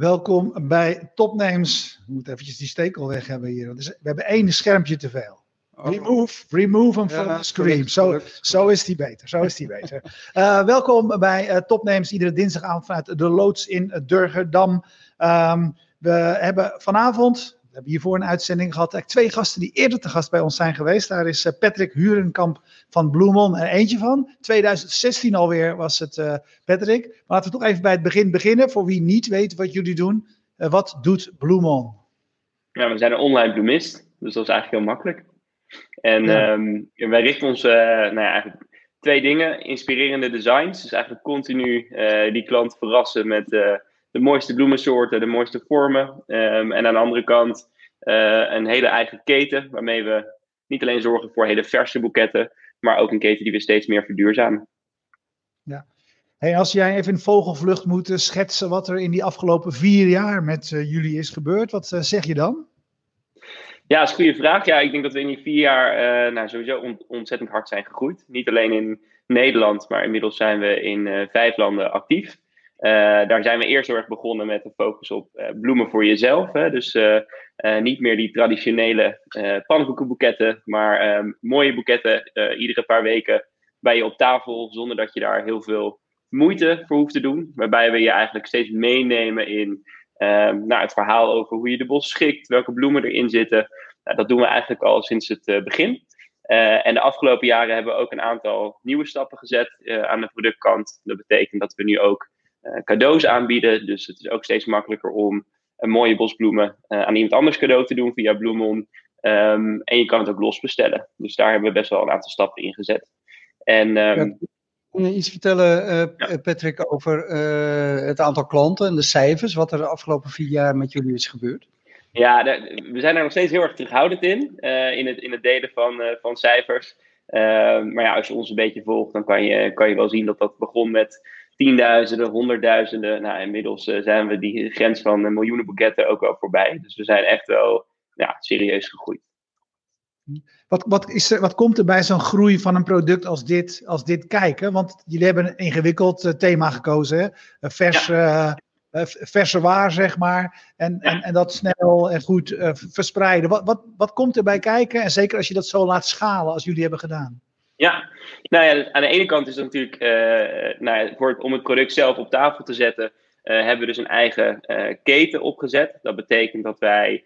Welkom bij Topnames. We moeten eventjes die stekel weg hebben hier. We hebben één schermpje te veel. Oh. Remove, remove hem from Ja, the screen. Zo, zo is die beter. Zo is die beter. Eh, welkom bij eh, Topnames, iedere dinsdagavond vanuit de loods in Durgerdam. Ehm, we hebben vanavond, we hebben hiervoor een uitzending gehad, eigenlijk twee gasten die eerder te gast bij ons zijn geweest. Daar is eh, Patrick Hurenkamp van Bloemon er eentje van. 2016 alweer was het eh, Patrick. Maar laten we toch even bij het begin beginnen. Voor wie niet weet wat jullie doen. Eh, wat doet Bloemon? Ja, we zijn een online bloemist, dus dat is eigenlijk heel makkelijk. En Ja. ehm, wij richten ons, eh, nou ja, eigenlijk twee dingen. Inspirerende designs, dus eigenlijk continu die klant verrassen met de mooiste bloemensoorten, de mooiste vormen. Ehm, en aan de andere kant eh, een hele eigen keten, waarmee we niet alleen zorgen voor hele verse boeketten, maar ook een keten die we steeds meer verduurzamen. Hey, als jij even in vogelvlucht moet eh, schetsen wat er in die afgelopen vier jaar met eh, jullie is gebeurd, wat zeg je dan? Ja, dat is een goede vraag. Ja, ik denk dat we in die vier jaar nou, sowieso on- ontzettend hard zijn gegroeid. Niet alleen in Nederland, maar inmiddels zijn we in vijf landen actief. Eh, daar zijn we eerst heel erg begonnen met de focus op eh, bloemen voor jezelf. Hè? Dus eh, niet meer die traditionele pannenkoekenboeketten, maar ehm, mooie boeketten iedere paar weken bij je op tafel, zonder dat je daar heel veel moeite voor hoeft te doen. Waarbij we je eigenlijk steeds meenemen in ehm, nou, het verhaal over hoe je de bos schikt, welke bloemen erin zitten. Nou, dat doen we eigenlijk al sinds het begin. En de afgelopen jaren hebben we ook een aantal nieuwe stappen gezet aan de productkant. Dat betekent dat we nu ook cadeaus aanbieden. Dus het is ook steeds makkelijker om een mooie bosbloemen eh, aan iemand anders cadeau te doen via Bloemon. Ehm, en je kan het ook los bestellen. Dus daar hebben we best wel een aantal stappen in gezet. En Ja. Kun je iets vertellen, eh. Patrick, over eh, het aantal klanten en de cijfers, wat er de afgelopen vier jaar met jullie is gebeurd? Ja, we zijn er nog steeds heel erg terughoudend in, eh, in, het, in het delen van, eh, van cijfers. Ehm, maar ja, als je ons een beetje volgt, dan kan je, kan je wel zien dat dat begon met tienduizenden, honderdduizenden. Nou, inmiddels eh, zijn we die grens van eh, miljoenen boeketten ook wel voorbij. Dus we zijn echt wel ja, serieus gegroeid. Wat, wat, is er, wat komt er bij zo'n groei van een product als dit, als dit kijken? Want jullie hebben een ingewikkeld eh, thema gekozen. Hè? Een vers, verse waar, zeg maar. En, Ja. en, en dat snel en goed verspreiden. Wat, wat, wat komt er bij kijken? En zeker als je dat zo laat schalen als jullie hebben gedaan. Ja, nou ja, aan de ene kant is het natuurlijk, eh, nou ja, voor om het product zelf op tafel te zetten, eh, hebben we dus een eigen eh, keten opgezet. Dat betekent dat wij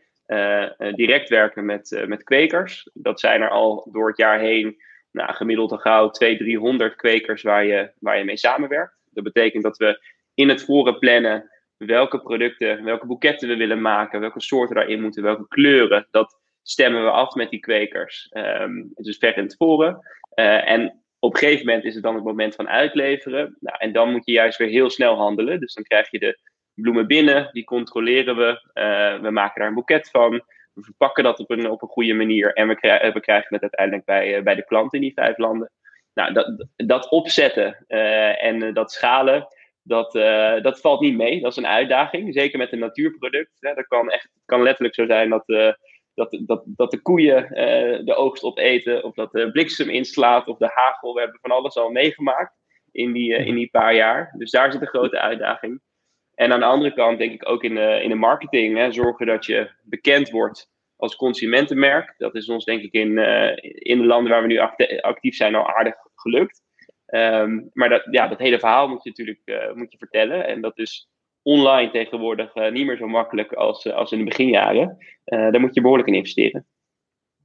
direct werken met, met kwekers. Dat zijn er al door het jaar heen nou, gemiddeld al gauw 200, 300 kwekers waar je, waar je mee samenwerkt. Dat betekent dat we in het voren plannen welke producten, welke boeketten we willen maken, welke soorten daarin moeten, welke kleuren. Dat stemmen we af met die kwekers. Dus ver in het voren. Eh, en op een gegeven moment is het dan het moment van uitleveren. Nou, en dan moet je juist weer heel snel handelen. Dus dan krijg je de bloemen binnen, die controleren we. Eh, we maken daar een boeket van. We verpakken dat op een, op een goede manier. En we, krij- we krijgen het uiteindelijk bij, eh, bij de klant in die vijf landen. Nou, dat, dat opzetten en dat schalen, dat, dat valt niet mee. Dat is een uitdaging. Zeker met een natuurproduct. Hè. Dat kan echt kan letterlijk zo zijn dat, dat, dat, dat de koeien eh, de oogst opeten. Of dat de bliksem inslaat. Of de hagel. We hebben van alles al meegemaakt in die, eh, in die paar jaar. Dus daar zit een grote uitdaging. En aan de andere kant denk ik ook in de, in de marketing. Hè, zorgen dat je bekend wordt als consumentenmerk. Dat is ons denk ik in, eh, in de landen waar we nu acti- actief zijn al aardig gelukt. Ehm, maar dat, ja, dat hele verhaal moet je natuurlijk moet je vertellen. En dat is online tegenwoordig eh, niet meer zo makkelijk als, eh, als in de beginjaren. Eh, daar moet je behoorlijk in investeren.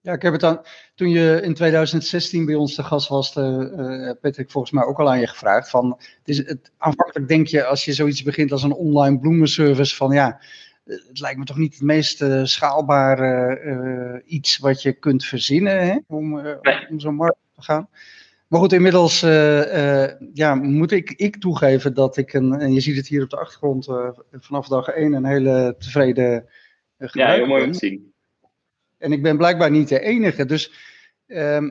Ja, ik heb het dan, toen je in 2016 bij ons te gast was, eh, Patrick, volgens mij ook al aan je gevraagd. Van, het is, het, aanvankelijk denk je, als je zoiets begint als een online bloemenservice, van ja, het lijkt me toch niet het meest schaalbare iets wat je kunt verzinnen hè, om, Nee. om zo'n markt te gaan. Maar goed, inmiddels eh, eh, ja, moet ik, ik toegeven dat ik, een, en je ziet het hier op de achtergrond, eh, vanaf dag 1 een hele tevreden uh, Ja, gebruiker heel mooi om te zien. En ik ben blijkbaar niet de enige. Dus, ehm,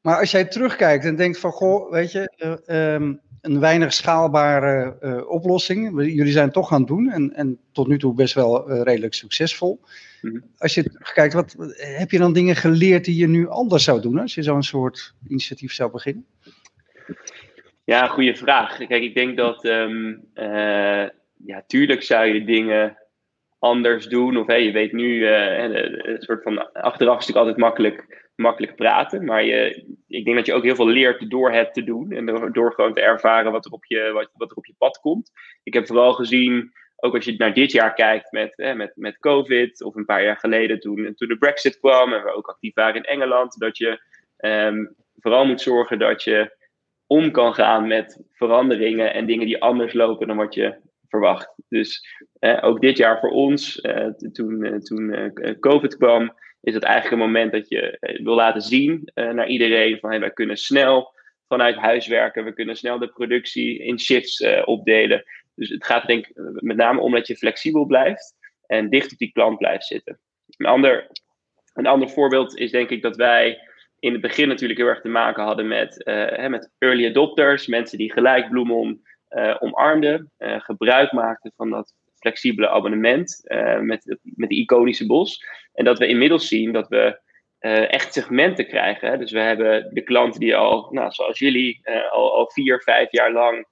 maar als jij terugkijkt en denkt van, goh, weet je, eh, ehm, een weinig schaalbare eh, oplossing. Jullie zijn het toch gaan doen en, en tot nu toe best wel eh, redelijk succesvol. Mhm. Als je terugkijkt, wat, heb je dan dingen geleerd die je nu anders zou doen als je zo'n soort initiatief zou beginnen? Ja, goede vraag. Kijk, ik denk dat ehm, eh, ja, tuurlijk zou je dingen anders doen. Of hey, je weet nu, een soort van achteraf is natuurlijk altijd makkelijk, makkelijk praten. Maar je, ik denk dat je ook heel veel leert door het te doen. En door, gewoon te ervaren wat er, op je, wat, wat er op je pad komt. Ik heb vooral gezien ook als je naar dit jaar kijkt met, hè, met, met COVID, of een paar jaar geleden toen, toen de Brexit kwam en we ook actief waren in Engeland, dat je ehm, vooral moet zorgen dat je om kan gaan met veranderingen en dingen die anders lopen dan wat je verwacht. Dus ook dit jaar voor ons, uh, toen, uh, toen uh, COVID kwam, is het eigenlijk een moment dat je wil laten zien naar iedereen van hey, wij kunnen snel vanuit huis werken, we kunnen snel de productie in shifts opdelen. Dus het gaat denk ik met name om dat je flexibel blijft en dicht op die klant blijft zitten. Een ander, een ander voorbeeld is denk ik dat wij in het begin natuurlijk heel erg te maken hadden met, met early adopters, mensen die gelijk Bloemon uh, omarmden, gebruik maakten van dat flexibele abonnement met, met de iconische bos. En dat we inmiddels zien dat we echt segmenten krijgen. Dus we hebben de klanten die al, nou, zoals jullie, al, al vier, vijf jaar lang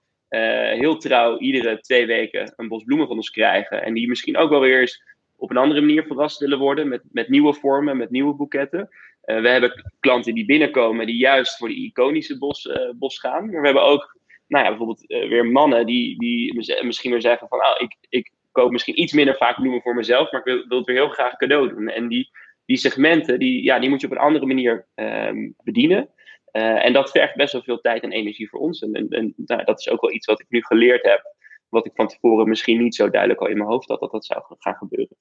heel trouw iedere twee weken een bos bloemen van ons krijgen. En die misschien ook wel weer eens op een andere manier verrast willen worden met, met nieuwe vormen, met nieuwe boeketten. We hebben klanten die binnenkomen die juist voor die iconische bos, bos gaan. Maar we hebben ook nou ja, bijvoorbeeld weer mannen die, die misschien weer zeggen van oh, ik, ik misschien iets minder vaak bloemen voor mezelf, maar ik wil, wil het weer heel graag cadeau doen. En die, die segmenten, die, ja, die moet je op een andere manier um, bedienen. Uh, en dat vergt best wel veel tijd en energie voor ons. En, en, en nou, dat is ook wel iets wat ik nu geleerd heb, wat ik van tevoren misschien niet zo duidelijk al in mijn hoofd had dat dat zou gaan gebeuren.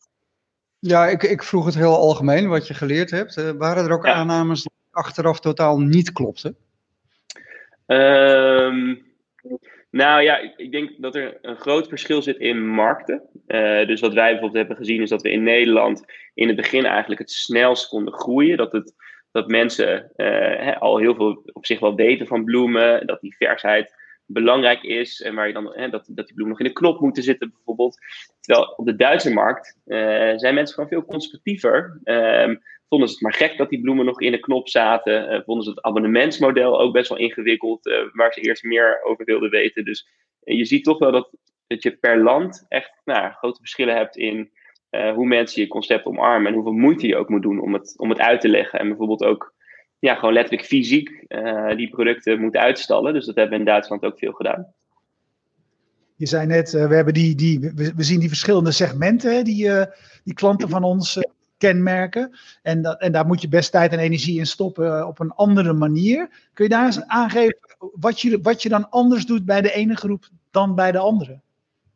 Ja, ik, ik vroeg het heel algemeen wat je geleerd hebt. Uh, waren er ook ja. aannames die achteraf totaal niet klopten? Um, nou ja, ik, denk dat er een groot verschil zit in markten. Uh, dus wat wij bijvoorbeeld hebben gezien is dat we in Nederland in het begin eigenlijk het snelst konden groeien. Dat het dat mensen uh, al heel veel op zich wel weten van bloemen, dat die versheid belangrijk is en waar je dan, hè, dat, dat die bloemen nog in de knop moeten zitten bijvoorbeeld. Terwijl op de Duitse markt uh, zijn mensen gewoon veel conservatiever. Um, vonden ze het maar gek dat die bloemen nog in de knop zaten. Uh, vonden ze het abonnementsmodel ook best wel ingewikkeld, waar ze eerst meer over wilden weten. Dus je ziet toch wel dat, dat je per land echt nou, grote verschillen hebt in hoe mensen je concept omarmen en hoeveel moeite je ook moet doen om het, om het uit te leggen. En bijvoorbeeld ook ja, gewoon letterlijk fysiek die producten moeten uitstallen. Dus dat hebben we in Duitsland ook veel gedaan. Je zei net, we, hebben die, die, we, zien die verschillende segmenten die, die klanten van ons kenmerken. En, dat, en daar moet je best tijd en energie in stoppen op een andere manier. Kun je daar eens aangeven wat je, wat je dan anders doet bij de ene groep dan bij de andere?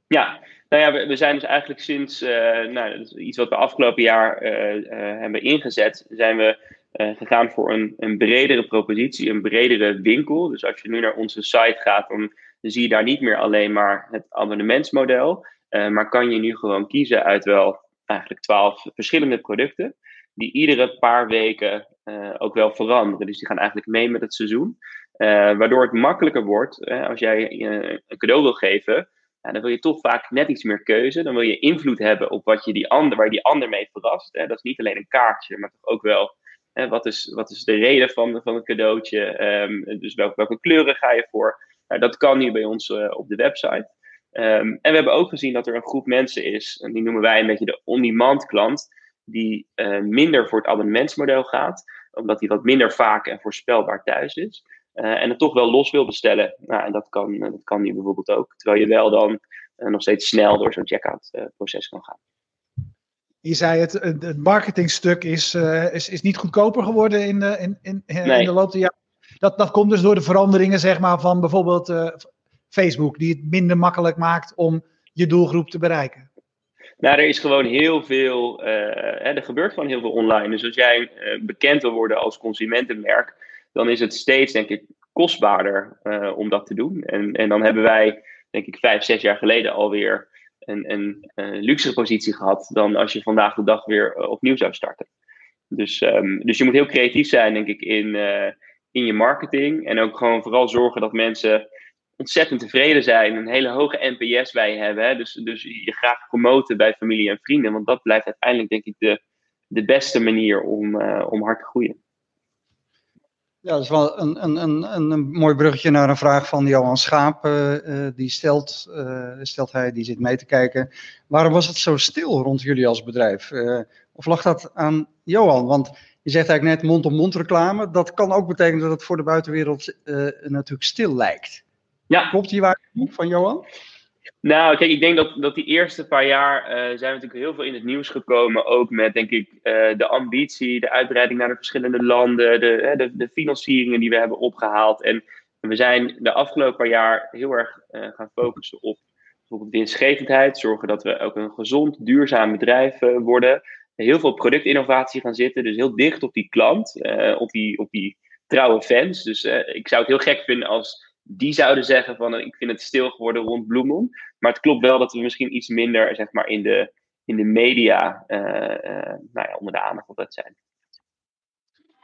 Ja, nou ja, we, we, zijn dus eigenlijk sinds uh, nou, iets wat we afgelopen jaar uh, hebben ingezet, zijn we gegaan voor een, een bredere propositie, een bredere winkel. Dus als je nu naar onze site gaat, dan zie je daar niet meer alleen maar het abonnementsmodel, maar kan je nu gewoon kiezen uit wel eigenlijk twaalf verschillende producten, die iedere paar weken ook wel veranderen. Dus die gaan eigenlijk mee met het seizoen, waardoor het makkelijker wordt als jij een cadeau wil geven ja, dan wil je toch vaak net iets meer keuze. Dan wil je invloed hebben op wat je die ander, waar je die ander mee verrast. Hè. Dat is niet alleen een kaartje, maar toch ook wel hè, wat, is, wat is de reden van, van een cadeautje. Um, dus welke, welke kleuren ga je voor? Nou, dat kan nu bij ons op de website. Um, en we hebben ook gezien dat er een groep mensen is, en die noemen wij een beetje de on-demand klant, die uh, minder voor het abonnementsmodel gaat, omdat die wat minder vaak en voorspelbaar thuis is. Uh, en het toch wel los wil bestellen. Nou, en dat kan, dat kan nu bijvoorbeeld ook. Terwijl je wel dan uh, nog steeds snel door zo'n checkout uh, proces kan gaan. Je zei het, het marketingstuk is, is, is niet goedkoper geworden in de, in, in, nee. in de loop der jaren. Dat, dat komt dus door de veranderingen zeg maar, van bijvoorbeeld Facebook, die het minder makkelijk maakt om je doelgroep te bereiken. Nou, er is gewoon heel veel, hè, er gebeurt gewoon heel veel online. Dus als jij bekend wil worden als consumentenmerk, dan is het steeds, denk ik, kostbaarder uh, om dat te doen. En, en dan hebben wij, denk ik, vijf, zes jaar geleden alweer een, een, een luxe positie gehad dan als je vandaag de dag weer opnieuw zou starten. Dus, um, dus je moet heel creatief zijn, denk ik, in, in je marketing. En ook gewoon vooral zorgen dat mensen ontzettend tevreden zijn. Een hele hoge NPS bij hebben. Hè? Dus, dus je graag promoten bij familie en vrienden. Want dat blijft uiteindelijk, denk ik, de, de beste manier om, om hard te groeien. Ja, dat is wel een, een, een, een mooi bruggetje naar een vraag van Johan Schaap. Uh, die stelt, stelt hij, die zit mee te kijken. Waarom was het zo stil rond jullie als bedrijf? Of lag dat aan Johan? Want je zegt eigenlijk net mond-op-mond reclame. Dat kan ook betekenen dat het voor de buitenwereld natuurlijk stil lijkt. Ja. Klopt die waarheid van Johan? Nou, kijk, ik denk dat, dat die eerste paar jaar uh, zijn we natuurlijk heel veel in het nieuws gekomen. Ook met, denk ik, uh, de ambitie, de uitbreiding naar de verschillende landen, de, de, de, financieringen die we hebben opgehaald. En we zijn de afgelopen paar jaar heel erg uh, gaan focussen op bijvoorbeeld winstgevendheid. Zorgen dat we ook een gezond, duurzaam bedrijf worden. Heel veel productinnovatie gaan zitten. Dus heel dicht op die klant, op, die, op die trouwe fans. Dus ik zou het heel gek vinden als die zouden zeggen van ik vind het stil geworden rond Bloemon. Maar het klopt wel dat we misschien iets minder zeg maar, in, de, in de media uh, uh, nou ja, onder de aandacht op dat zijn.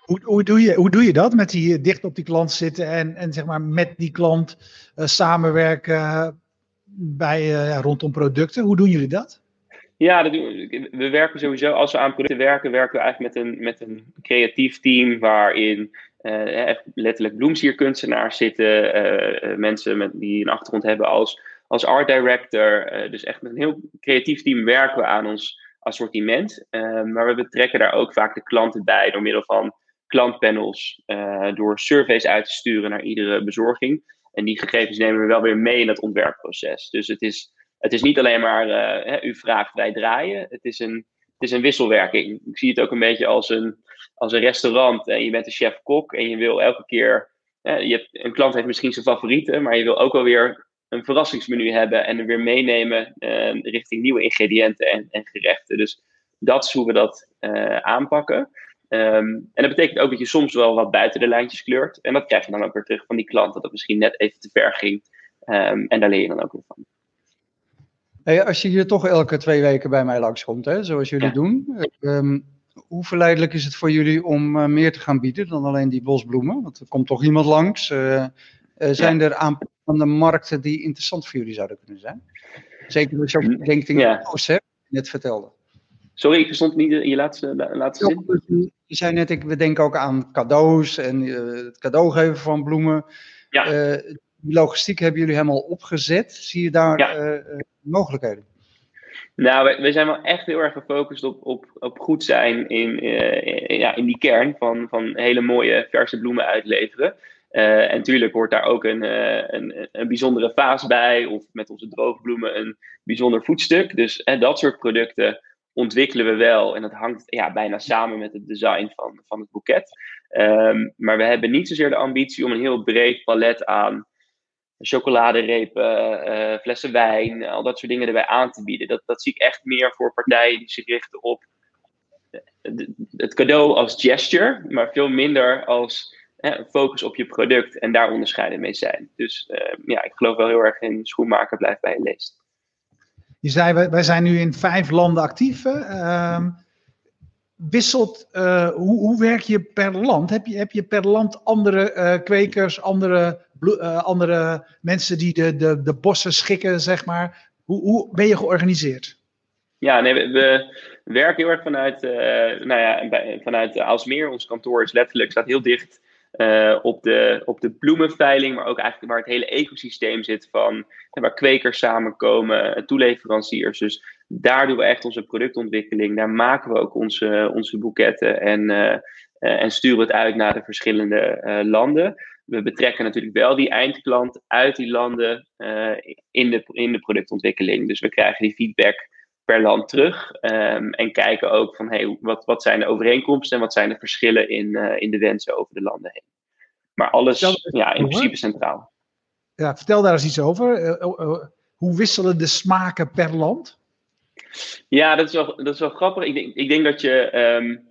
Hoe, hoe, doe je, hoe doe je dat met die dicht op die klant zitten en, en zeg maar met die klant uh, samenwerken bij, rondom producten? Hoe doen jullie dat? Ja, dat we. we werken sowieso, als we aan producten werken, werken we eigenlijk met een, met een creatief team waarin uh, letterlijk bloemsierkunstenaars zitten, uh, mensen met, die een achtergrond hebben als, als art director. dus echt met een heel creatief team werken we aan ons assortiment. maar we betrekken daar ook vaak de klanten bij door middel van klantpanels, door surveys uit te sturen naar iedere bezorging. En die gegevens nemen we wel weer mee in het ontwerpproces. Dus het is, het is niet alleen maar u vraagt, wij draaien. Het is een het is een wisselwerking. Ik zie het ook een beetje als een, als een restaurant. En je bent een chef-kok en je wil elke keer. je hebt, een klant heeft misschien zijn favorieten, maar je wil ook wel weer een verrassingsmenu hebben en er weer meenemen uh, richting nieuwe ingrediënten en, en, gerechten. Dus dat is hoe we dat uh, aanpakken. Um, en dat betekent ook dat je soms wel wat buiten de lijntjes kleurt. En dat krijg je dan ook weer terug van die klant, dat het misschien net even te ver ging. Um, en daar leer je dan ook weer van. Hey, als je hier toch elke twee weken bij mij langskomt, hè, zoals jullie doen, um, hoe verleidelijk is het voor jullie om uh, meer te gaan bieden dan alleen die bosbloemen? Want er komt toch iemand langs. Uh, uh, zijn er aanpassende markten die interessant voor jullie zouden kunnen zijn? Zeker als je ook denkt in ja. net vertelde. Sorry, ik verstond niet je laatste, laatste zin. Je zei net, ik, we denken ook aan cadeaus en het cadeau geven van bloemen. Ja die logistiek hebben jullie helemaal opgezet. Zie je daar eh, eh, mogelijkheden? Nou, we, zijn wel echt heel erg gefocust op, op, op goed zijn in, uh, ja, in die kern van, van hele mooie verse bloemen uitleveren. Uh, en natuurlijk hoort daar ook een, een, een bijzondere vaas bij, of met onze droogbloemen een bijzonder voetstuk. Dus dat soort producten ontwikkelen we wel. En dat hangt ja, bijna samen met het design van, van het boeket. Um, maar we hebben niet zozeer de ambitie om een heel breed palet aan chocoladerepen, uh, flessen wijn, al dat soort dingen erbij aan te bieden. Dat, dat zie ik echt meer voor partijen die zich richten op het cadeau als gesture, maar veel minder als hè, focus op je product en daar onderscheiden mee zijn. Dus ja, ik geloof wel heel erg in schoenmaker blijft bij je leest. Je zei, wij, zijn nu in vijf landen actief. Uh, wisselt, hoe, hoe werk je per land? Heb je, heb je per land andere kwekers, andere uh, andere mensen die de, de, de bossen schikken, zeg maar. Hoe, hoe ben je georganiseerd? Ja, nee, we, we werken heel erg vanuit, uh, nou ja, bij, vanuit Aalsmeer. Ons kantoor is letterlijk, staat heel dicht uh, op, de, op de bloemenveiling, maar ook eigenlijk waar het hele ecosysteem zit van waar kwekers samenkomen, toeleveranciers. Dus daar doen we echt onze productontwikkeling. Daar maken we ook onze, onze boeketten en, uh, en sturen het uit naar de verschillende landen we betrekken natuurlijk wel die eindklant uit die landen uh, in, de, in de productontwikkeling. Dus we krijgen die feedback per land terug um, en kijken ook van hey, wat, wat zijn de overeenkomsten en wat zijn de verschillen in, uh, in de wensen over de landen heen. Maar alles ja, in principe centraal. Ja, vertel daar eens iets over. Uh, hoe wisselen de smaken per land? Ja, dat is wel, dat is wel grappig. Ik denk, ik denk dat je. Um,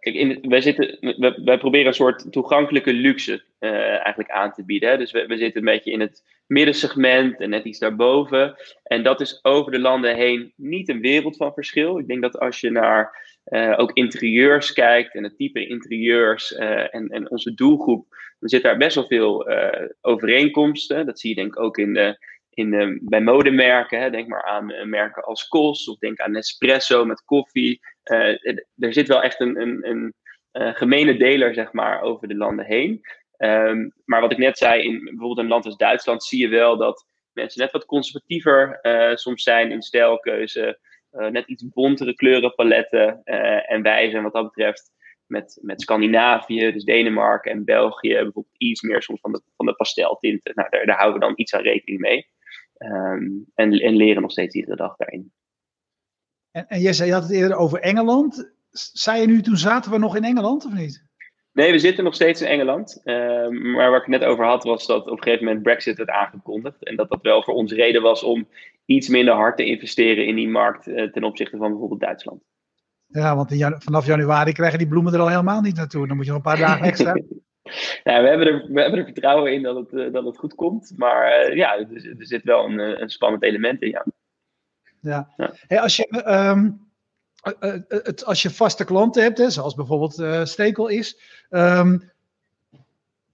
Kijk, in, wij, zitten, wij, proberen een soort toegankelijke luxe uh, eigenlijk aan te bieden. Hè? Dus we, we zitten een beetje in het middensegment en net iets daarboven. En dat is over de landen heen niet een wereld van verschil. Ik denk dat als je naar uh, ook interieurs kijkt en het type interieurs uh, en, en onze doelgroep, dan zit daar best wel veel overeenkomsten. Dat zie je denk ik ook in de, bij modemerken. Hè. Denk maar aan merken als Kos of denk aan Nespresso met koffie. Uh, er zit wel echt een, een, een, gemene deler, zeg maar, over de landen heen. Ehm, maar wat ik net zei, in bijvoorbeeld een land als Duitsland zie je wel dat mensen net wat conservatiever soms zijn in stijlkeuze. net iets bontere kleurenpaletten. en wij zijn wat dat betreft met, met Scandinavië, dus Denemarken en België, bijvoorbeeld iets meer soms van de, van de pasteltinten. Nou, daar, daar houden we dan iets aan rekening mee. Ehm, en, en leren nog steeds iedere dag daarin. En, en Jesse, je had het eerder over Engeland. Zei je nu toen zaten we nog in Engeland of niet? Nee, we zitten nog steeds in Engeland. Ehm, maar waar ik het net over had, was dat op een gegeven moment Brexit werd aangekondigd. En dat dat wel voor ons reden was om iets minder hard te investeren in die markt uh, ten opzichte van bijvoorbeeld Duitsland. Ja, want vanaf januari krijgen die bloemen er al helemaal niet naartoe. Dan moet je nog een paar dagen extra. ja, we hebben, er, we hebben er vertrouwen in dat het, uh, dat het goed komt. Maar uh, ja, er, er, zit wel een, een spannend element in, ja. Ja. ja. Hey, als, je, um, het, als je vaste klanten hebt, hè, zoals bijvoorbeeld Stekel is... Um,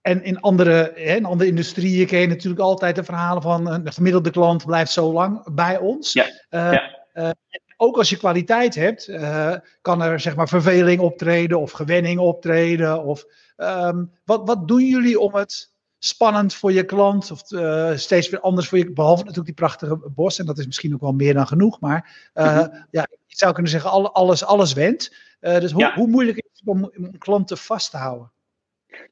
en in andere, in andere industrieën ken je natuurlijk altijd de verhalen van de gemiddelde klant blijft zo lang bij ons. Ja. ja ook als je kwaliteit hebt, uh, kan er zeg maar verveling optreden of gewenning optreden. Of, um, wat, wat doen jullie om het spannend voor je klant of uh, steeds weer anders voor je, behalve natuurlijk die prachtige bos, en dat is misschien ook wel meer dan genoeg, maar uh, mm -hmm. ja, je zou kunnen zeggen, alle, alles, alles wendt. dus hoe, ja. hoe moeilijk is het om, om klanten vast te houden?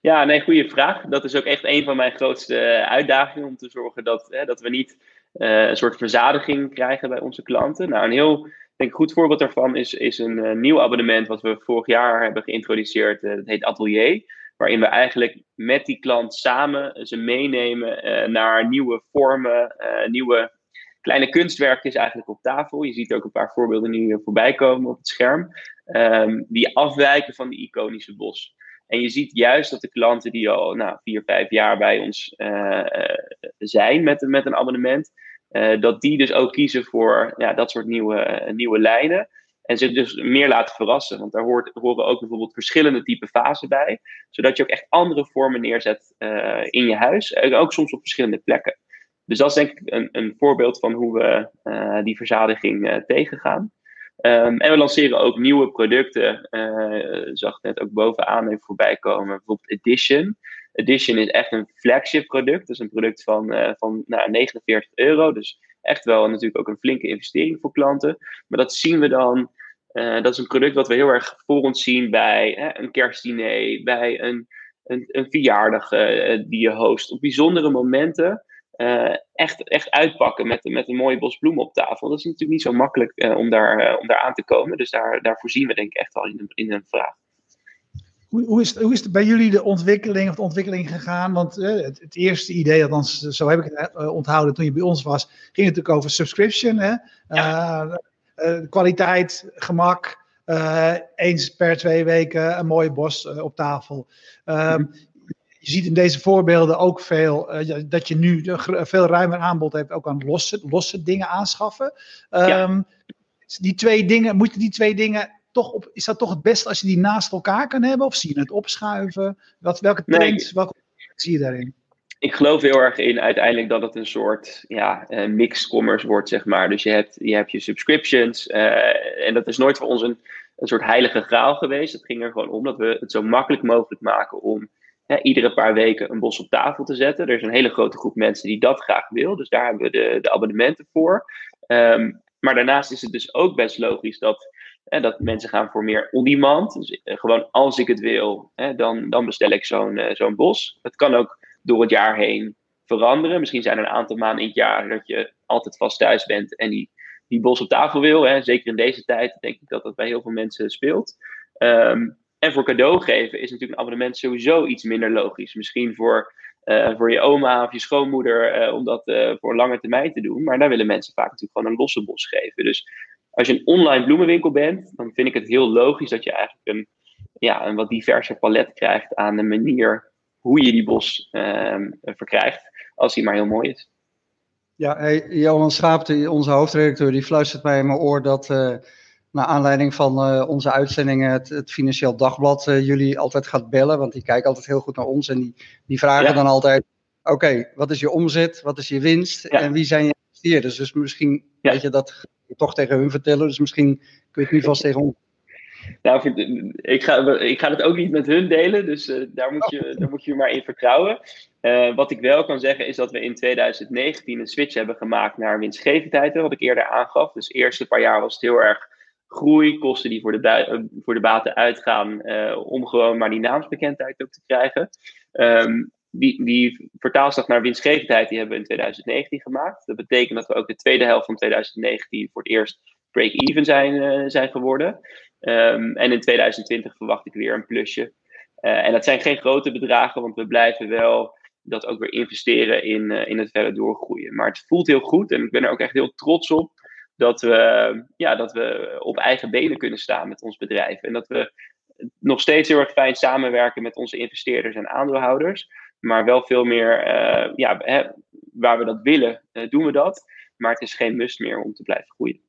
Ja, nee, goede vraag. Dat is ook echt een van mijn grootste uitdagingen om te zorgen dat, hè, dat we niet uh, een soort verzadiging krijgen bij onze klanten. Nou, een heel denk, goed voorbeeld daarvan is, is een uh, nieuw abonnement wat we vorig jaar hebben geïntroduceerd. Uh, dat heet Atelier. Waarin we eigenlijk met die klant samen ze meenemen naar nieuwe vormen, nieuwe kleine kunstwerkjes eigenlijk op tafel. Je ziet ook een paar voorbeelden nu voorbij komen op het scherm. Um, die afwijken van die iconische bos. En je ziet juist dat de klanten die al nou, vier, vijf jaar bij ons uh, zijn met, met een abonnement, uh, dat die dus ook kiezen voor ja, dat soort nieuwe, nieuwe lijnen. En zich dus meer laten verrassen. Want daar hoort, horen ook bijvoorbeeld verschillende type fasen bij. Zodat je ook echt andere vormen neerzet in je huis. En ook soms op verschillende plekken. Dus dat is denk ik een, een voorbeeld van hoe we die verzadiging tegengaan. Um, en we lanceren ook nieuwe producten. Uh, zag net ook bovenaan even voorbij komen. Bijvoorbeeld Edition. Edition is echt een flagship product. Dat is een product van, uh, van nou, 49 euro. Dus echt wel natuurlijk ook een flinke investering voor klanten. Maar dat zien we dan. Uh, dat is een product wat we heel erg voor ons zien bij hè, een kerstdiner, bij een, een, een verjaardag die je host. Op bijzondere momenten uh, echt, echt uitpakken met, met een mooie bos bloemen op tafel. Dat is natuurlijk niet zo makkelijk uh, om, daar, uh, om daar aan te komen. Dus daar, daar voorzien we denk ik echt wel in, in een vraag. Hoe, hoe, is, hoe is het bij jullie de ontwikkeling of de ontwikkeling gegaan? Want het, het, eerste idee, althans zo heb ik het onthouden toen je bij ons was, ging natuurlijk over subscription. Hè? Ja. kwaliteit, gemak, eens per twee weken een mooie bos op tafel. Um, je ziet in deze voorbeelden ook veel uh, dat je nu veel ruimer aanbod hebt ook aan losse, losse dingen aanschaffen. Um, ja. Die twee dingen, moeten die twee dingen toch op, is dat toch het beste als je die naast elkaar kan hebben? Of zie je het opschuiven? Wat, welke trends, nee. welke zie je daarin? Ik geloof heel erg in uiteindelijk dat het een soort ja, uh, mixed commerce wordt, zeg maar. Dus je hebt je, hebt je subscriptions. Uh, en dat is nooit voor ons een, een soort heilige graal geweest. Het ging er gewoon om dat we het zo makkelijk mogelijk maken om hè, iedere paar weken een bos op tafel te zetten. Er is een hele grote groep mensen die dat graag wil. Dus daar hebben we de, de abonnementen voor. Um, maar daarnaast is het dus ook best logisch dat, hè, dat mensen gaan voor meer on-demand. Dus uh, gewoon als ik het wil, hè, dan, dan bestel ik zo'n uh, zo'n bos. Het kan ook door het jaar heen veranderen. Misschien zijn er een aantal maanden in het jaar dat je altijd vast thuis bent en die, die bos op tafel wil. Hè. Zeker in deze tijd denk ik dat dat bij heel veel mensen speelt. Um, en voor cadeau geven is natuurlijk een abonnement sowieso iets minder logisch. Misschien voor, uh, voor je oma of je schoonmoeder uh, om dat uh, voor lange termijn te doen. Maar daar willen mensen vaak natuurlijk gewoon een losse bos geven. Dus als je een online bloemenwinkel bent, dan vind ik het heel logisch dat je eigenlijk een, ja, een wat diverser palet krijgt aan de manier hoe je die bos ehm, verkrijgt. Als die maar heel mooi is. Ja, hey, Johan Schaap, onze hoofdredacteur, die fluistert mij in mijn oor dat naar aanleiding van uh, onze uitzendingen het, het, Financieel Dagblad uh, jullie altijd gaat bellen. Want die kijken altijd heel goed naar ons en die, die vragen ja. dan altijd: Oké, okay, wat is je omzet? Wat is je winst? Ja. En wie zijn je investeerders? Dus misschien ja. weet je dat toch tegen hun vertellen. Dus misschien kun je het nu vast tegen ons. Nou, ik ga, ik ga het ook niet met hun delen, dus uh, daar, moet je, daar moet je maar in vertrouwen. Uh, wat ik wel kan zeggen is dat we in 2019 een switch hebben gemaakt naar winstgevendheid, wat ik eerder aangaf. Dus de eerste paar jaar was het heel erg groei, kosten die voor de, voor de baten uitgaan, uh, om gewoon maar die naamsbekendheid ook te krijgen. Um, die, die vertaalslag naar winstgevendheid die hebben we in 2019 gemaakt. Dat betekent dat we ook de tweede helft van 2019 voor het eerst break-even zijn, uh, zijn geworden. Um, en in 2020 verwacht ik weer een plusje. Uh, en dat zijn geen grote bedragen, want we blijven wel dat ook weer investeren in, in het verder doorgroeien. Maar het voelt heel goed en ik ben er ook echt heel trots op dat we, ja, dat we op eigen benen kunnen staan met ons bedrijf. En dat we nog steeds heel erg fijn samenwerken met onze investeerders en aandeelhouders. Maar wel veel meer, uh, ja, hè, waar we dat willen, uh, doen we dat. Maar het is geen must meer om te blijven groeien.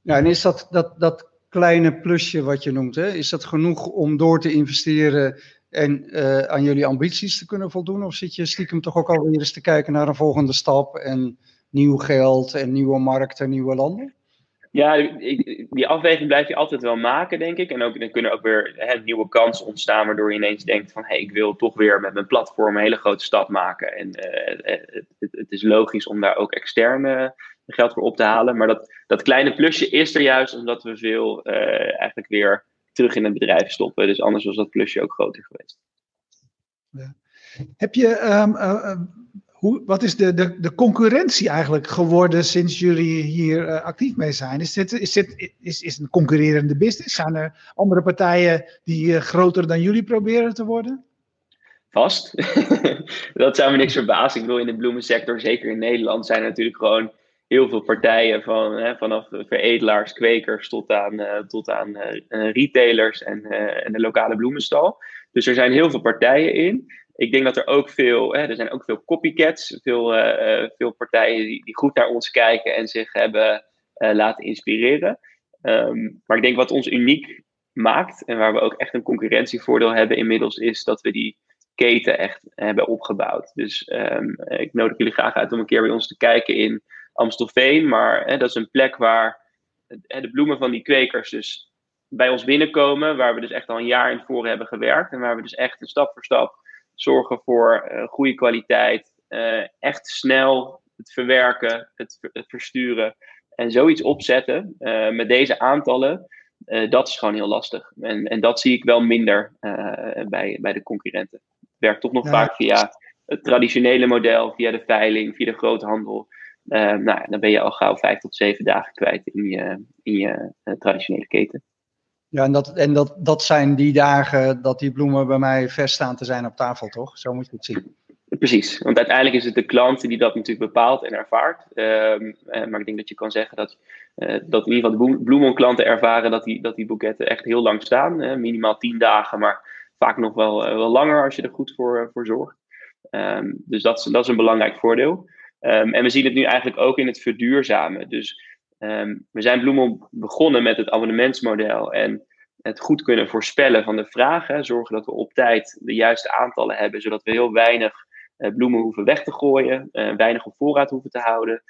Ja, en is dat, dat, dat kleine plusje wat je noemt, hè, is dat genoeg om door te investeren en uh, aan jullie ambities te kunnen voldoen? Of zit je stiekem toch ook alweer eens te kijken naar een volgende stap en nieuw geld en nieuwe markten, nieuwe landen? Ja, die afweging blijf je altijd wel maken, denk ik. En ook, dan kunnen ook weer hè, nieuwe kansen ontstaan, waardoor je ineens denkt van... hé, hey, ik wil toch weer met mijn platform een hele grote stap maken. En uh, het, het, is logisch om daar ook extern uh, geld voor op te halen. Maar dat, dat kleine plusje is er juist omdat we veel uh, eigenlijk weer terug in het bedrijf stoppen. Dus anders was dat plusje ook groter geweest. Ja. Heb je... Um, hoe, wat is de, de, de concurrentie eigenlijk geworden sinds jullie hier uh, actief mee zijn? Is dit, is is, is een concurrerende business? Zijn er andere partijen die uh, groter dan jullie proberen te worden? Vast. dat zou me niks verbazen. Ik bedoel, in de bloemensector, zeker in Nederland, zijn er natuurlijk gewoon heel veel partijen. Van, hè, vanaf veredelaars, kwekers tot aan, uh, tot aan retailers en, en de lokale bloemenstal. Dus er zijn heel veel partijen in ik denk dat er ook veel, hè, er zijn ook veel copycats, veel, uh, veel partijen die, die, goed naar ons kijken en zich hebben uh, laten inspireren. Um, maar ik denk wat ons uniek maakt en waar we ook echt een concurrentievoordeel hebben inmiddels, is dat we die keten echt hebben opgebouwd. Dus um, ik nodig jullie graag uit om een keer bij ons te kijken in Amstelveen. Maar hè, dat is een plek waar hè, de bloemen van die kwekers dus bij ons binnenkomen, waar we dus echt al een jaar in voor hebben gewerkt en waar we dus echt een stap voor stap zorgen voor uh, goede kwaliteit, uh, echt snel het verwerken, het, het, versturen en zoiets opzetten uh, met deze aantallen, dat is gewoon heel lastig. En, en dat zie ik wel minder bij, bij de concurrenten. Het werkt toch nog ja. vaak via het traditionele model, via de veiling, via de groothandel. nou, dan ben je al gauw vijf tot zeven dagen kwijt in je, in je traditionele keten. Ja, en, dat, en dat, dat zijn die dagen dat die bloemen bij mij vers staan te zijn op tafel, toch? Zo moet je het zien. Precies, want uiteindelijk is het de klant die dat natuurlijk bepaalt en ervaart. Um, maar ik denk dat je kan zeggen dat, uh, dat in ieder geval de bloemenklanten ervaren dat die, dat die boeketten echt heel lang staan. Minimaal tien dagen, maar vaak nog wel, wel langer als je er goed voor, voor zorgt. Um, dus dat is, dat is een belangrijk voordeel. Um, en we zien het nu eigenlijk ook in het verduurzamen. Dus we zijn Bloemel begonnen met het abonnementsmodel en het goed kunnen voorspellen van de vragen. Zorgen dat we op tijd de juiste aantallen hebben, zodat we heel weinig uh, bloemen hoeven weg te gooien, uh, weinig op voorraad hoeven te houden.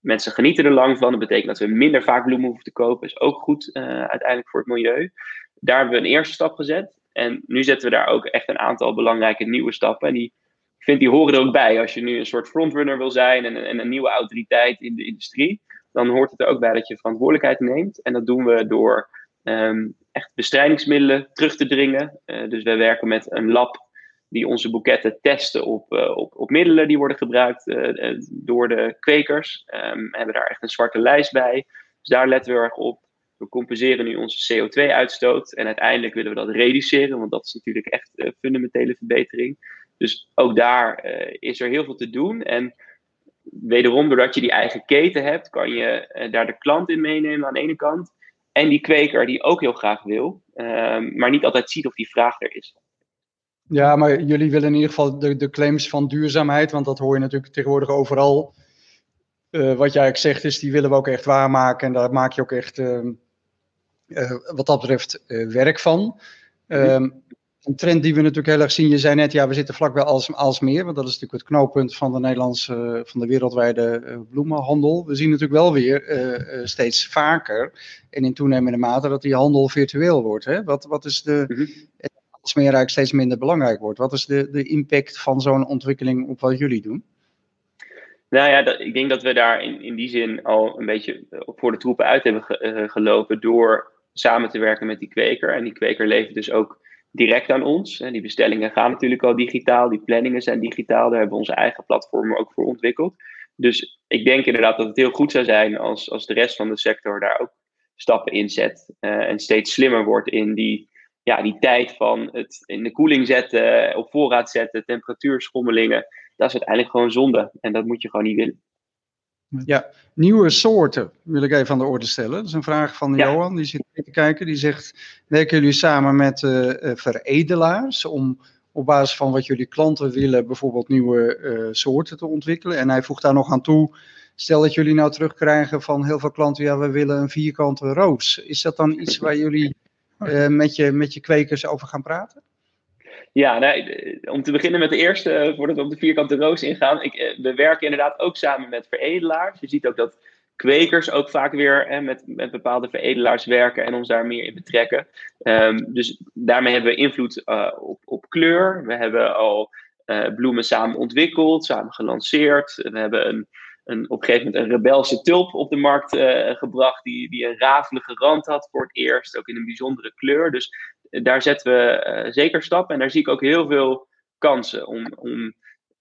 Mensen genieten er lang van. Dat betekent dat we minder vaak bloemen hoeven te kopen. Is ook goed uh, uiteindelijk voor het milieu. Daar hebben we een eerste stap gezet. En nu zetten we daar ook echt een aantal belangrijke nieuwe stappen. En die, ik vind die horen er ook bij. Als je nu een soort frontrunner wil zijn en, en een nieuwe autoriteit in de industrie dan hoort het er ook bij dat je verantwoordelijkheid neemt. En dat doen we door um, echt bestrijdingsmiddelen terug te dringen. Uh, dus wij werken met een lab die onze boeketten testen op, uh, op, op middelen die worden gebruikt uh, door de kwekers. Um, we hebben daar echt een zwarte lijst bij. Dus daar letten we erg op. We compenseren nu onze CO2-uitstoot en uiteindelijk willen we dat reduceren, want dat is natuurlijk echt een fundamentele verbetering. Dus ook daar is er heel veel te doen. En wederom, doordat je die eigen keten hebt, kan je daar de klant in meenemen aan de ene kant. En die kweker die ook heel graag wil, uh, maar niet altijd ziet of die vraag er is. Ja, maar jullie willen in ieder geval de, de claims van duurzaamheid, want dat hoor je natuurlijk tegenwoordig overal. Uh, wat jij eigenlijk zegt is, die willen we ook echt waarmaken en daar maak je ook echt, ehm, wat dat betreft, werk van. Um, een trend die we natuurlijk heel erg zien. Je zei net, ja, we zitten vlakbij als, Alsmeer, want dat is natuurlijk het knooppunt van de Nederlandse, van de wereldwijde bloemenhandel. We zien natuurlijk wel weer steeds vaker en in toenemende mate dat die handel virtueel wordt. Hè? Wat, wat is de, mm Alsmeer eigenlijk steeds minder belangrijk wordt. Wat is de, de impact van zo'n ontwikkeling op wat jullie doen? Nou ja, dat, ik denk dat we daar in, in die zin al een beetje voor de troepen uit hebben gelopen door samen te werken met die kweker. En die kweker levert dus ook direct aan ons. En die bestellingen gaan natuurlijk al digitaal, die planningen zijn digitaal. Daar hebben we onze eigen platformen ook voor ontwikkeld. Dus ik denk inderdaad dat het heel goed zou zijn als, als de rest van de sector daar ook stappen in zet. Uh, en steeds slimmer wordt in die, ja, die tijd van het in de koeling zetten, op voorraad zetten, temperatuurschommelingen. Dat is uiteindelijk gewoon zonde. En dat moet je gewoon niet willen. Ja, nieuwe soorten wil ik even aan de orde stellen. Dat is een vraag van Johan, die zit te kijken. Die zegt, werken jullie samen met uh, veredelaars om op basis van wat jullie klanten willen bijvoorbeeld nieuwe uh, soorten te ontwikkelen? En hij voegt daar nog aan toe, stel dat jullie nou terugkrijgen van heel veel klanten, ja we willen een vierkante roos. Is dat dan iets waar jullie met, je, met je kwekers over gaan praten? Ja, om te beginnen met de eerste, eh, voordat we op de vierkante roos ingaan. Ik, eh, we werken inderdaad ook samen met veredelaars. Je ziet ook dat kwekers ook vaak weer hè, met, met bepaalde veredelaars werken en ons daar meer in betrekken. Um, dus daarmee hebben we invloed uh, op, op kleur. We hebben al bloemen samen ontwikkeld, samen gelanceerd. We hebben een, een, op een gegeven moment een rebelse tulp op de markt uh, gebracht, die, die een rafelige rand had voor het eerst, ook in een bijzondere kleur. Dus daar zetten we uh, zeker stappen en daar zie ik ook heel veel kansen om, om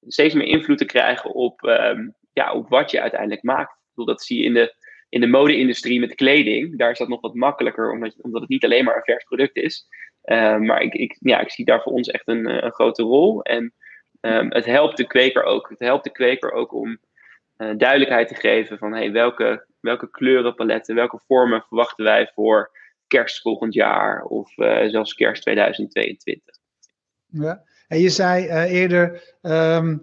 steeds meer invloed te krijgen op, um, ja, op wat je uiteindelijk maakt. Ik bedoel, dat zie je in de, in de mode-industrie met kleding. Daar is dat nog wat makkelijker, omdat, omdat het niet alleen maar een vers product is. Uh, maar ik, ik, ja, ik zie daar voor ons echt een, een grote rol. En um, het helpt de kweker ook. Het helpt de kweker ook om uh, duidelijkheid te geven van hey, welke, welke kleurenpaletten, welke vormen verwachten wij voor kerst volgend jaar of uh, zelfs kerst 2022. Ja, en je zei uh, eerder, um,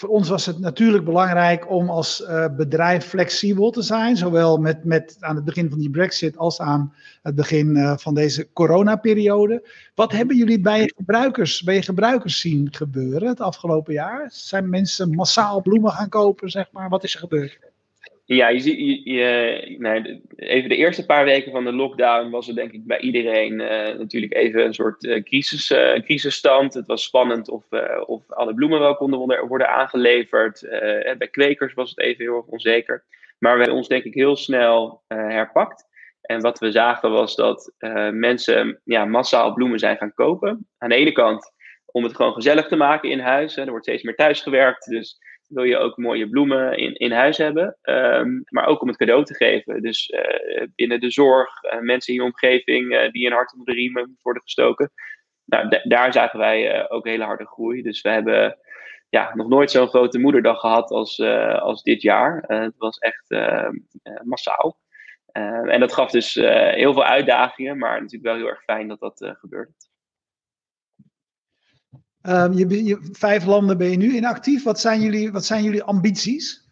voor ons was het natuurlijk belangrijk om als uh, bedrijf flexibel te zijn, zowel met, met aan het begin van die Brexit als aan het begin van deze coronaperiode. Wat hebben jullie bij je gebruikers, bij gebruikers zien gebeuren het afgelopen jaar? Zijn mensen massaal bloemen gaan kopen, zeg maar? Wat is er gebeurd? Ja, je ziet, nee, even de eerste paar weken van de lockdown was er denk ik bij iedereen uh, natuurlijk even een soort uh, crisis, uh, crisisstand. Het was spannend of, of alle bloemen wel konden worden, worden aangeleverd. bij kwekers was het even heel erg onzeker. Maar we hebben ons denk ik heel snel herpakt. En wat we zagen was dat mensen ja, massaal bloemen zijn gaan kopen. Aan de ene kant om het gewoon gezellig te maken in huis. Hè. Er wordt steeds meer thuis gewerkt, dus wil je ook mooie bloemen in, in huis hebben. Um, maar ook om het cadeau te geven. Dus uh, binnen de zorg, uh, mensen in je omgeving uh, die een hart onder de riemen worden gestoken. Nou, daar zagen wij ook hele harde groei. Dus we hebben ja, nog nooit zo'n grote moederdag gehad als, als dit jaar. het was echt ehm, massaal. Ehm, en dat gaf dus heel veel uitdagingen, maar natuurlijk wel heel erg fijn dat dat gebeurde. Um, je, vijf landen ben je nu in actief. Wat zijn jullie, wat zijn jullie ambities?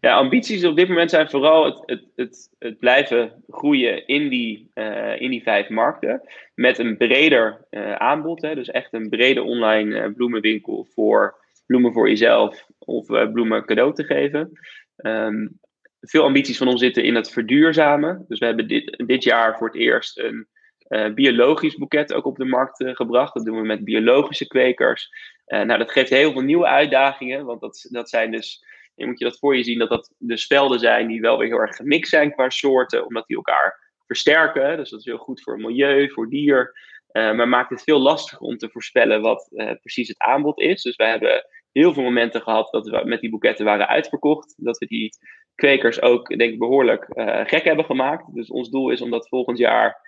Ja, ambities op dit moment zijn vooral het, het, het, het blijven groeien in die, uh, in die vijf markten. Met een breder uh, aanbod. Hè, dus echt een brede online uh, bloemenwinkel voor bloemen voor jezelf of bloemen cadeau te geven. Um, veel ambities van ons zitten in het verduurzamen. Dus we hebben dit, dit jaar voor het eerst een uh, biologisch boeket ook op de markt uh, gebracht. Dat doen we met biologische kwekers. Uh, nou, dat geeft heel veel nieuwe uitdagingen, want dat, dat zijn dus, je moet je dat voor je zien, dat dat dus velden zijn die wel weer heel erg gemixt zijn qua soorten, omdat die elkaar versterken. Dus dat is heel goed voor milieu, voor dier. maar maakt het veel lastiger om te voorspellen wat precies het aanbod is. Dus wij hebben heel veel momenten gehad dat we met die boeketten waren uitverkocht. Dat we die kwekers ook, denk ik, behoorlijk gek hebben gemaakt. Dus ons doel is om dat volgend jaar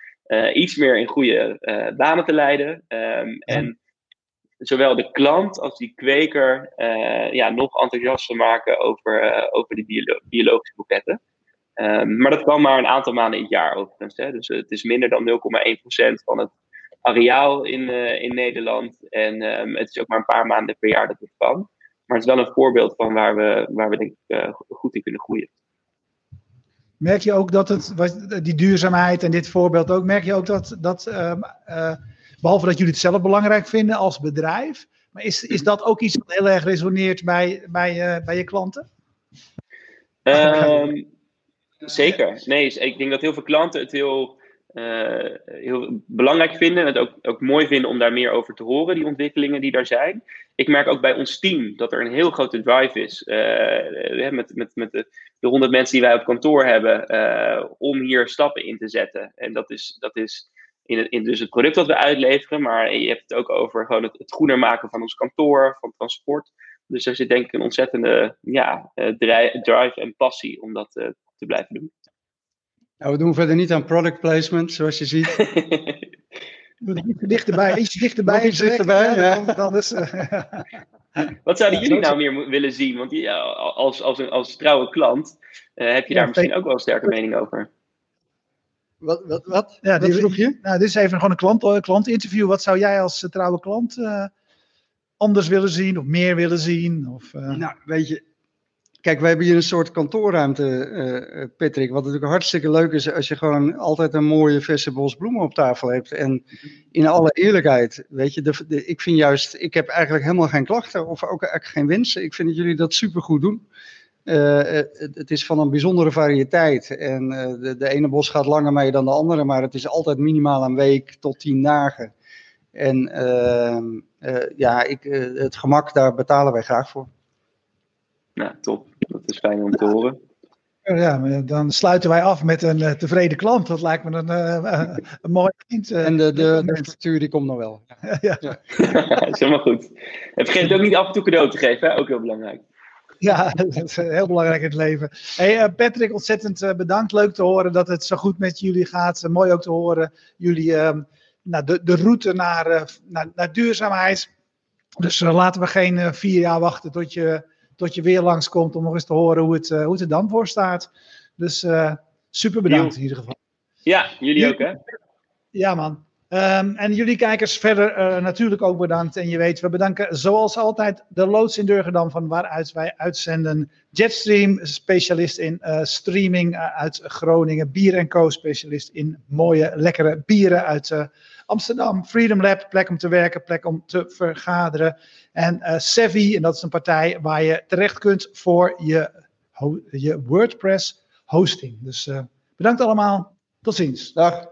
iets meer in goede uh, banen te leiden. Um, en zowel de klant als die kweker uh, ja, nog enthousiaster maken over, over die biolo biologische boeketten. Um, maar dat kan maar een aantal maanden in het jaar overigens. Hè. Dus het is minder dan 0,1% van het areaal in, in Nederland. En um, het is ook maar een paar maanden per jaar dat het kan. Maar het is wel een voorbeeld van waar we, waar we denk ik goed in kunnen groeien. Merk je ook dat het, die duurzaamheid en dit voorbeeld ook, merk je ook dat, dat uh, uh, behalve dat jullie het zelf belangrijk vinden als bedrijf. Maar is, is dat ook iets wat heel erg resoneert bij, bij, bij je klanten? Um, zeker. Nee, ik denk dat heel veel klanten het heel uh, heel belangrijk vinden. En het ook, ook mooi vinden om daar meer over te horen, die ontwikkelingen die daar zijn. Ik merk ook bij ons team dat er een heel grote drive is. Uh, met met, met de, de 100 mensen die wij op kantoor hebben. Om hier stappen in te zetten. En dat is, dat is in, het, in dus het product dat we uitleveren. Maar je hebt het ook over gewoon het, het groener maken van ons kantoor, van transport. Dus er zit denk ik een ontzettende ja, drive en passie om dat te blijven doen. Nou, we doen verder niet aan product placement, zoals je ziet. Iets dichterbij, iets dichterbij. Iets dichterbij, ja. Dan is, Wat zouden jullie nou meer willen zien? Want ja, als, als, als, als trouwe klant uh, heb je daar misschien ook wel een sterke mening over. Wat, wat, wat? Ja, wat vroeg je? Nou, dit is even gewoon een klant, uh, klantinterview. Wat zou jij als uh, trouwe klant anders willen zien of meer willen zien? Of, Nou, weet je, Kijk, we hebben hier een soort kantoorruimte, uh, Patrick. Wat natuurlijk hartstikke leuk is als je gewoon altijd een mooie verse bos bloemen op tafel hebt. En in alle eerlijkheid, weet je, de, ik vind juist, ik heb eigenlijk helemaal geen klachten of ook eigenlijk geen wensen. Ik vind dat jullie dat supergoed doen. Het, het, is van een bijzondere variëteit. En de, de, ene bos gaat langer mee dan de andere, maar het is altijd minimaal een week tot tien dagen. En ehm, ja, ik, het gemak, daar betalen wij graag voor. Nou, top. Dat is fijn om te horen. Ja, dan sluiten wij af met een uh, tevreden klant. Dat lijkt me een, uh, een mooi eind. En de, de, de structuur die komt nog wel. ja. ja. is helemaal goed. En vergeet ook niet af en toe cadeau te geven, hè? ook heel belangrijk. Ja, dat is heel belangrijk in het leven. Hey, Patrick, ontzettend bedankt. Leuk te horen dat het zo goed met jullie gaat. mooi ook te horen jullie ehm, nou, de, de route naar, naar, naar duurzaamheid. Dus laten we geen vier jaar wachten tot je tot je weer langskomt om nog eens te horen hoe het, uh, hoe het er dan voor staat. Dus uh, super bedankt in ieder geval. Ja, jullie ook hè? Ja man. Um, en jullie kijkers verder uh, natuurlijk ook bedankt. En je weet, we bedanken zoals altijd de loods in Durgedam van waaruit wij uitzenden. Jetstream, specialist in streaming uit Groningen. Bier Co, specialist in mooie, lekkere bieren uit Amsterdam. Freedom Lab, plek om te werken, plek om te vergaderen. En uh, Savvy, en dat is een partij waar je terecht kunt voor je, je WordPress hosting. Dus uh, bedankt allemaal. Tot ziens. Dag.